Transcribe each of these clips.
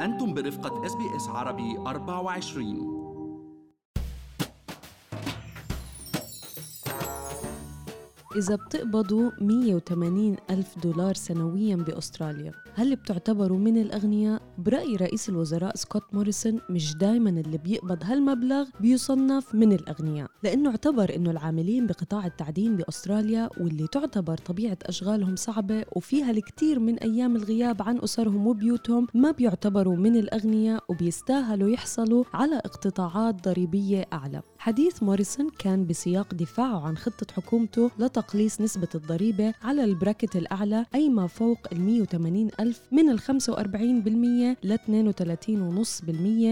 أنتم برفقة SBS عربي 24 إذا بتقبضوا 180 ألف دولار سنويا بأستراليا هل بتعتبروا من الأغنياء؟ برأي رئيس الوزراء سكوت موريسون مش دايما اللي بيقبض هالمبلغ بيصنف من الأغنياء لأنه اعتبر أنه العاملين بقطاع التعدين بأستراليا واللي تعتبر طبيعة أشغالهم صعبة وفيها الكثير من أيام الغياب عن أسرهم وبيوتهم ما بيعتبروا من الأغنياء وبيستاهلوا يحصلوا على اقتطاعات ضريبية أعلى حديث موريسون كان بسياق دفاعه عن خطة حكومته لتقليص نسبة الضريبة على البراكت الأعلى أي ما فوق ال 180 ألف من ال 45% ل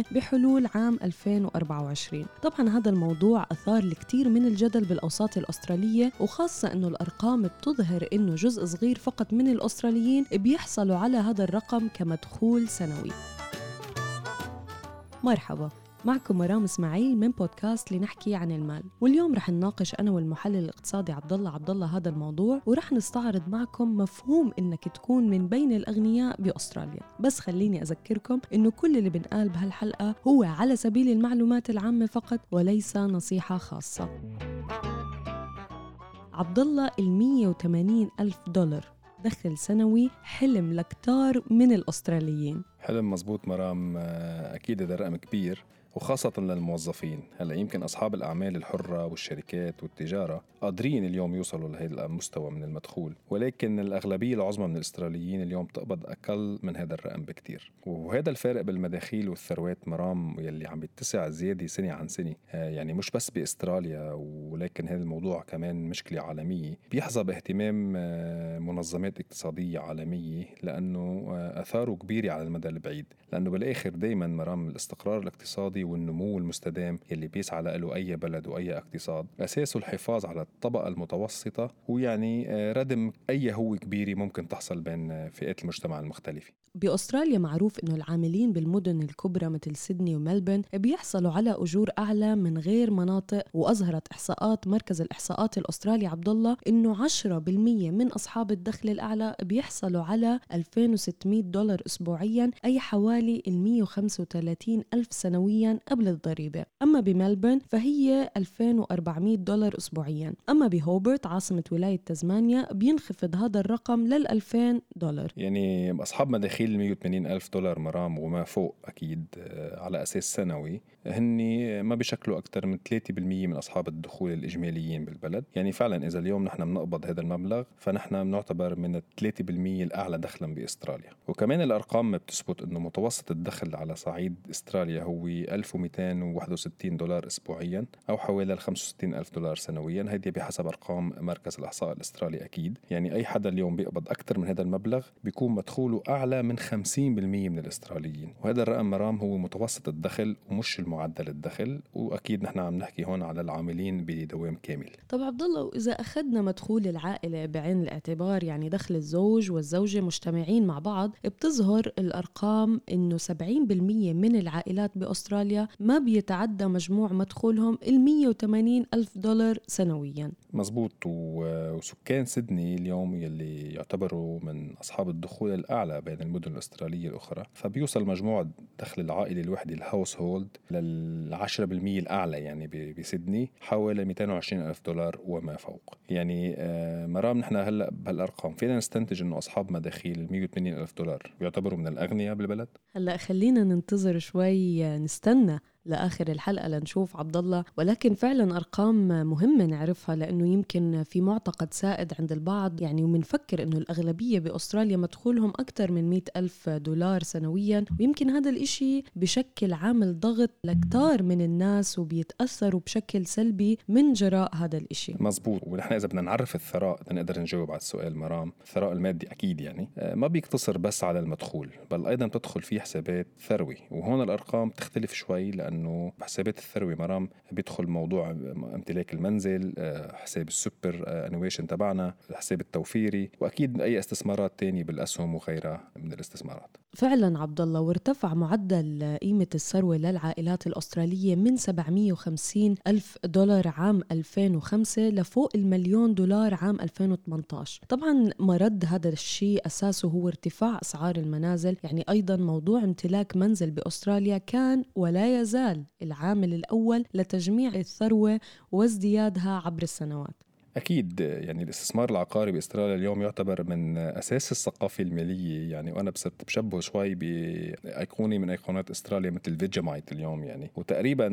32.5% بحلول عام 2024 طبعا هذا الموضوع أثار الكثير من الجدل بالأوساط الأسترالية وخاصة أنه الأرقام بتظهر أنه جزء صغير فقط من الأستراليين بيحصلوا على هذا الرقم كمدخول سنوي. مرحبا. معكم مرام إسماعيل من بودكاست لنحكي عن المال. واليوم رح نناقش أنا والمحلل الاقتصادي عبد الله عبد الله هذا الموضوع ورح نستعرض معكم مفهوم إنك تكون من بين الأغنياء بأستراليا. بس خليني أذكركم إنه كل اللي بنقال بهالحلقة هو على سبيل المعلومات العامة فقط وليس نصيحة خاصة. عبد الله ال 180 ألف دولار دخل سنوي حلم لكتار من الأستراليين. حلم مزبوط مرام آه، أكيد هذا رقم كبير. وخاصة للموظفين. هلأ يمكن أصحاب الأعمال الحرة والشركات والتجارة قادرين اليوم يوصلوا لهذا المستوى من المدخول ولكن الأغلبية العظمى من الأستراليين اليوم تقبض أقل من هذا الرقم بكتير. وهذا الفارق بالمداخيل والثروات مرام يلي عم بيتسع زيادة سنة عن سنة. آه، يعني مش بس بأستراليا ولكن هذا الموضوع كمان مشكلة عالمية. بيحظى باهتمام آه، منظمات اقتصادية عالمية لأنه آه، أثاره كبيرة على المدى البعيد. لأنه بالآخر دايما مرام الاستقرار الاقتصادي والنمو المستدام يلي بيسعى له أي بلد وأي اقتصاد. أساسه الحفاظ على الطبقة المتوسطة ويعني آه، ردم أي هوة كبيرة ممكن تحصل بين فئات المجتمع المختلفة. بأستراليا معروف إنه العاملين بالمدن الكبرى مثل سيدني وملبن بيحصلوا على أجور أعلى من غير مناطق وأظهرت إحصاءات مركز الإحصاءات الأسترالي عبد الله إنه 10% من أصحاب الدخل الأعلى بيحصلوا على 2600 دولار أسبوعيا أي حوالي 135 ألف سنويا قبل الضريبة. أما بملبن فهي 2400 دولار أسبوعيا. أما بهوبرت عاصمة ولاية تزمانيا بينخفض هذا الرقم لل 2000 دولار. يعني أصحاب مداخيل ال 180 ألف دولار مرام وما فوق أكيد آه، على أساس سنوي. هن ما بيشكلوا أكثر من 3% من أصحاب الدخول الإجماليين بالبلد. يعني فعلا إذا اليوم نحن بنقبض هذا المبلغ فنحن بنعتبر من ال 3% الأعلى دخلا بأستراليا. وكمان الأرقام بتثبت أنه متوسط الدخل على صعيد أستراليا هو 1261 دولار أسبوعيا أو حوالي 65 ألف دولار سنويا. هذه بحسب أرقام مركز الإحصاء الأسترالي أكيد. يعني أي حدا اليوم بيقبض أكثر من هذا المبلغ بيكون مدخوله أعلى من 50% من الأستراليين. وهذا الرقم مرام هو متوسط الدخل ومش المعدل الدخل وأكيد نحن عم نحكي هون على العاملين بدوام كامل. طب عبد الله وإذا أخذنا مدخول العائلة بعين الاعتبار يعني دخل الزوج والزوجة مجتمعين مع بعض بتظهر الأرقام إنه 70% من العائلات بأستراليا ما بيتعدى مجموع مدخولهم ال 180 ألف دولار سنويا. مزبوط. وسكان سيدني اليوم يلي يعتبروا من أصحاب الدخول الأعلى بين المدن الأسترالية الأخرى فبيوصل مجموع دخل العائلة الوحدة الهاوس هولد لل 10% الأعلى يعني بسيدني حوالي 220 ألف دولار وما فوق. يعني آه، مرام نحن هلأ بهالأرقام فينا نستنتج أنه أصحاب مداخيل 180 ألف دولار يعتبروا من الأغنياء بالبلد؟ هلأ خلينا ننتظر شوي نستنى لآخر الحلقة لنشوف عبد الله ولكن فعلا أرقام مهمة نعرفها لأنه يمكن في معتقد سائد عند البعض يعني ومنفكر إنه الأغلبية بأستراليا مدخولهم أكثر من مئة ألف دولار سنويا. ويمكن هذا الإشي بشكل عامل ضغط لكتار من الناس وبيتأثروا بشكل سلبي من جراء هذا الإشي. مزبوط. ونحن إذا بدنا نعرف الثراء نقدر نجاوب على السؤال مرام. الثراء المادي أكيد يعني. آه، ما بيقتصر بس على المدخول بل أيضا تدخل فيه حسابات ثروة. وهون الأرقام تختلف شوي لأن لأنه بحسابات الثروة مرام بيدخل موضوع امتلاك المنزل آه، حساب ال superannuation تبعنا الحساب التوفيري وأكيد أي استثمارات تانية بالأسهم وغيرها من الاستثمارات. فعلا عبد الله وارتفع معدل قيمة الثروة للعائلات الأسترالية من 750 ألف دولار عام 2005 لفوق المليون دولار عام 2018 طبعا مرد هذا الشيء أساسه هو ارتفاع أسعار المنازل يعني أيضا موضوع امتلاك منزل بأستراليا كان ولا يزال العامل الأول لتجميع الثروة وازديادها عبر السنوات. أكيد يعني الاستثمار العقاري بإستراليا اليوم يعتبر من أساس الثقافه الماليه يعني وأنا صرت بشبه شوي بايقونه من أيقونات إستراليا مثل Vegemite اليوم يعني. وتقريبا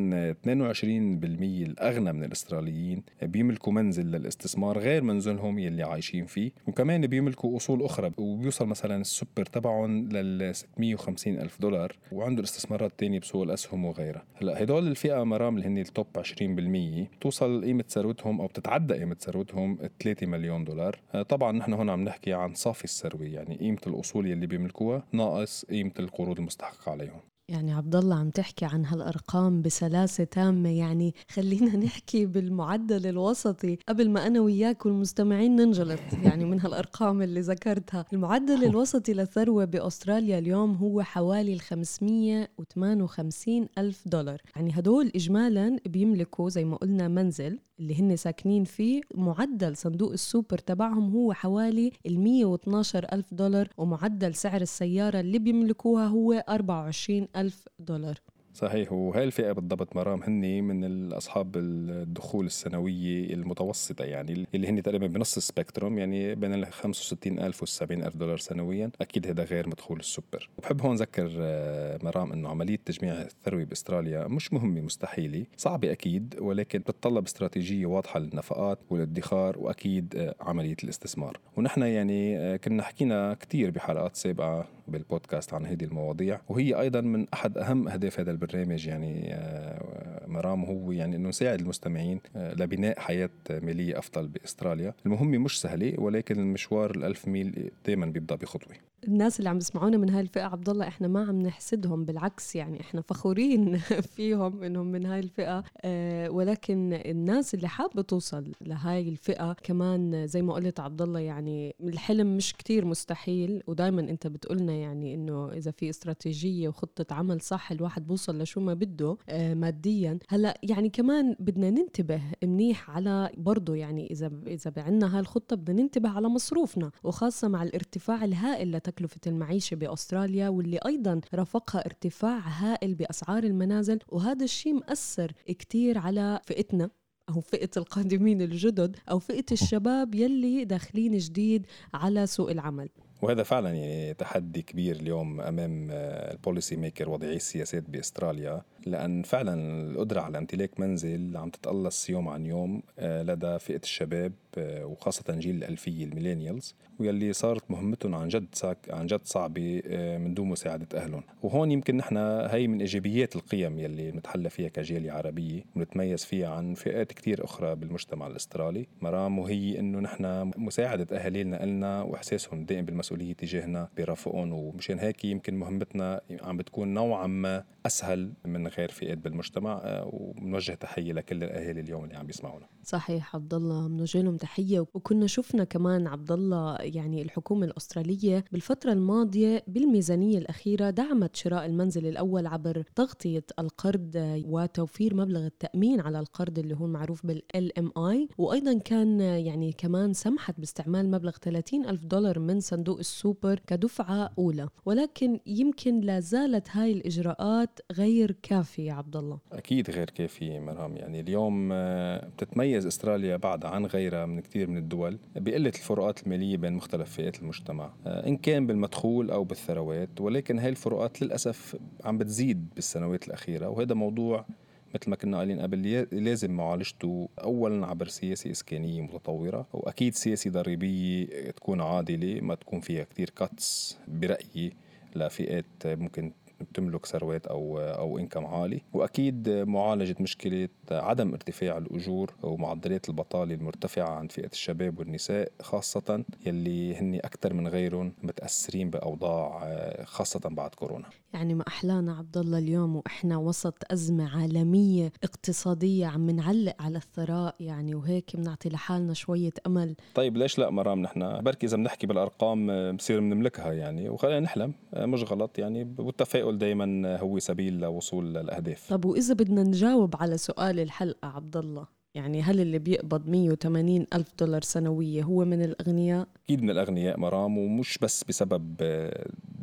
22% الأغنى من الإستراليين بيملكوا منزل للاستثمار غير منزلهم يلي عايشين فيه. وكمان بيملكوا أصول أخرى وبيوصل مثلا السوبر تبعهم لل 650 ألف دولار وعنده استثمارات تانية بسوق الأسهم وغيرها. هلأ هدول الفئة مرام اللي هن ال top 20% توصل قيمة ثروتهم أو بتتعدى قيمة ثروتهم 3 مليون دولار. آه، طبعا نحن هون عم نحكي عن صافي الثروة يعني قيمة الأصول يلي بيملكوها ناقص قيمة القروض المستحقة عليهم. يعني عبد الله عم تحكي عن هالأرقام بسلاسة تامة. يعني خلينا نحكي بالمعدل الوسطي. قبل ما أنا وياك والمستمعين ننجلط يعني من هالأرقام اللي ذكرتها. المعدل الوسطي للثروة بأستراليا اليوم هو حوالي ال 558 ألف دولار. يعني هدول اجمالا بيملكوا زي ما قلنا منزل اللي هن ساكنين فيه معدل صندوق السوبر تبعهم هو حوالي ال 112 ألف دولار ومعدل سعر السيارة اللي بيملكوها هو 24 ألف دولار. صحيح. وهي الفئة بالضبط مرام هني من أصحاب الدخول السنوية المتوسطة يعني اللي هن تقريبا بنص ال spectrum يعني بين ال 65 ألف وال 70 ألف دولار سنويا. أكيد هذا غير مدخول السوبر. وبحب هون أذكر آه، مرام أنه عملية تجميع الثروة بأستراليا مش مهمة مستحيلة. صعبة أكيد ولكن بتطلب استراتيجية واضحة للنفقات والادخار وأكيد آه، عملية الاستثمار. ونحن يعني آه، كنا حكينا كثير بحلقات سابقة بالبودكاست عن هذه المواضيع وهي أيضا من أحد أهم أهداف هذا البرنامج يعني آه، مرام هو يعني إنه نساعد المستمعين آه، لبناء حياة مالية أفضل بأستراليا، المهمة مش سهلة ولكن المشوار الألف ميل دائما بيبدأ بخطوة. الناس اللي عم يسمعونا من هاي الفئة عبد الله إحنا ما عم نحسدهم بالعكس يعني إحنا فخورين فيهم إنهم من هاي الفئة. آه ولكن الناس اللي حابة توصل لهاي الفئة كمان زي ما قلت عبد الله يعني الحلم مش كتير مستحيل. ودائما أنت بتقولنا يعني إنه إذا في استراتيجية وخطة عمل صح الواحد بوصل لشو ما بده آه ماديا. هلأ يعني كمان بدنا ننتبه منيح على برضه يعني إذا إذا عندنا هاي الخطة بدنا ننتبه على مصروفنا وخاصة مع الارتفاع الهائل تكلفة المعيشة بأستراليا واللي أيضا رافقها ارتفاع هائل بأسعار المنازل وهذا الشيء مأثر كتير على فئتنا أو فئة القادمين الجدد أو فئة الشباب يلي داخلين جديد على سوق العمل. وهذا فعلا يعني تحدي كبير اليوم أمام ال policy maker واضعي السياسات بأستراليا. لأن فعلا القدرة على امتلاك منزل عم تتقلص يوم عن يوم آه، لدى فئة الشباب آه، وخاصة جيل الألفية ال millennials واللي صارت مهمتهم عن جد عن جد صعبة آه، من دون مساعدة أهلهم. وهون يمكن نحن هي من إيجابيات القيم يلي نتحلى فيها كجاليه عربية ونتميز فيها عن فئات كثير أخرى بالمجتمع الأسترالي. مرام وهي إنه نحن مساعدة أهالينا لنا وإحساسهم دائم بالمسؤولية تجاهنا برافقهم ومشان هيك يمكن مهمتنا عم بتكون نوعا ما أسهل من غير فئات بالمجتمع آه، وبنوجه تحية لكل الأهالي اليوم اللي عم بيسمعونا. صحيح عبد الله بنوجه لهم تحية. وكنا شفنا كمان عبد الله يعني الحكومة الأسترالية بالفترة الماضية بالميزانية الأخيرة دعمت شراء المنزل الأول عبر تغطية القرض وتوفير مبلغ التأمين على القرض اللي هو معروف بال LMI وأيضا كان يعني كمان سمحت باستعمال مبلغ 30 ألف دولار من صندوق السوبر كدفعة أولى. ولكن يمكن لا زالت هاي الإجراءات غير كافية. يا عبد الله؟ أكيد غير كافيه مرام يعني اليوم آه، بتتميز أستراليا بعد عن غيرها من كثير من الدول بقلة الفروقات المالية بين مختلف فئات المجتمع. آه، إن كان بالمدخول أو بالثروات ولكن هاي الفروقات للأسف عم بتزيد بالسنوات الأخيرة وهذا موضوع مثل ما كنا قايلين قبل لازم معالجته اولا عبر سياسة إسكانية متطورة. وأكيد سياسة ضريبية تكون عادلة ما تكون فيها كثير كاتس برأيي لفئات ممكن بتملك ثروات أو أو انكم عالي. وأكيد معالجة مشكلة عدم ارتفاع الأجور ومعدلات البطالة المرتفعة عند فئة الشباب والنساء خاصة يلي هن أكثر من غيرهم متأثرين بأوضاع خاصة بعد كورونا. يعني ما أحلانا عبد الله اليوم وإحنا وسط أزمة عالمية اقتصادية عم نعلق على الثراء يعني وهيك بنعطي لحالنا شوية أمل. طيب ليش لا مرام نحن؟ بركي إذا بنحكي بالأرقام بصير بنملكها يعني وخلينا نحلم. مش غلط يعني والتفاؤل دائما هو سبيل لوصول الاهداف طب وإذا بدنا نجاوب على سؤال الحلقة عبد الله يعني هل اللي بيقبض 180 ألف دولار سنوية هو من الأغنياء؟ أكيد من الأغنياء مرام ومش بس بسبب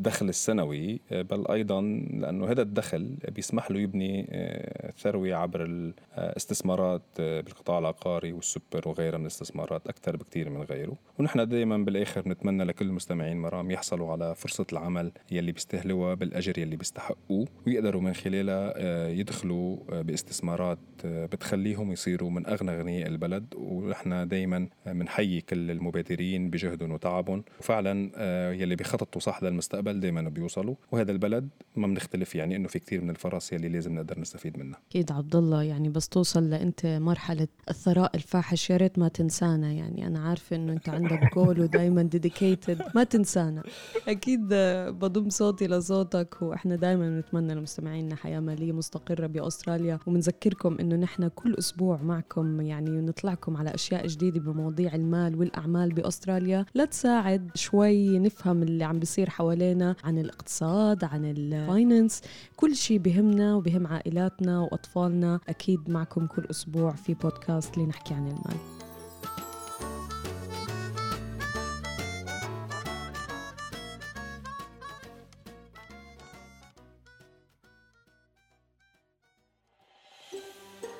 الدخل السنوي بل أيضا لأنه هذا الدخل بيسمح له يبني آه، ثروة عبر الاستثمارات آه، بالقطاع العقاري والسوبر وغيرها من الاستثمارات أكثر بكثير من غيره. ونحن دائما بالآخر بنتمنى لكل المستمعين مرام يحصلوا على فرصة العمل يلي بيستهلوها بالأجر يلي بيستحقوه ويقدروا من خلالها آه، يدخلوا باستثمارات بتخليهم يصيروا من أغنى أغنياء البلد. ونحن دائما بنحيي كل المبادرين بجهدهم وتعبهم. وفعلا آه، يلي بيخططوا صح للمستقبل دائما بيوصلوا وهذا البلد ما بنختلف يعني إنه في كثير من الفرص يلي لازم نقدر نستفيد منها. أكيد عبد الله يعني بس توصل لأنت مرحلة الثراء الفاحش يا ريت ما تنسانا. يعني أنا عارفة إنه أنت عندك جول ودائما dedicated ما تنسانا. أكيد بضم صوتي لصوتك وإحنا دائما بنتمنى لمستمعينا حياة مالية مستقرة بأستراليا. وبنذكركم إنه نحن كل أسبوع معكم يعني ونطلعكم على أشياء جديدة بمواضيع المال والأعمال بأستراليا. لتساعد شوي نفهم اللي عم بيصير حوالينا. عن الاقتصاد عن ال finance كل شيء بهمنا وبهم عائلاتنا وأطفالنا أكيد معكم كل أسبوع في بودكاست لنحكي عن المال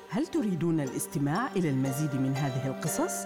هل تريدون الاستماع إلى المزيد من هذه القصص؟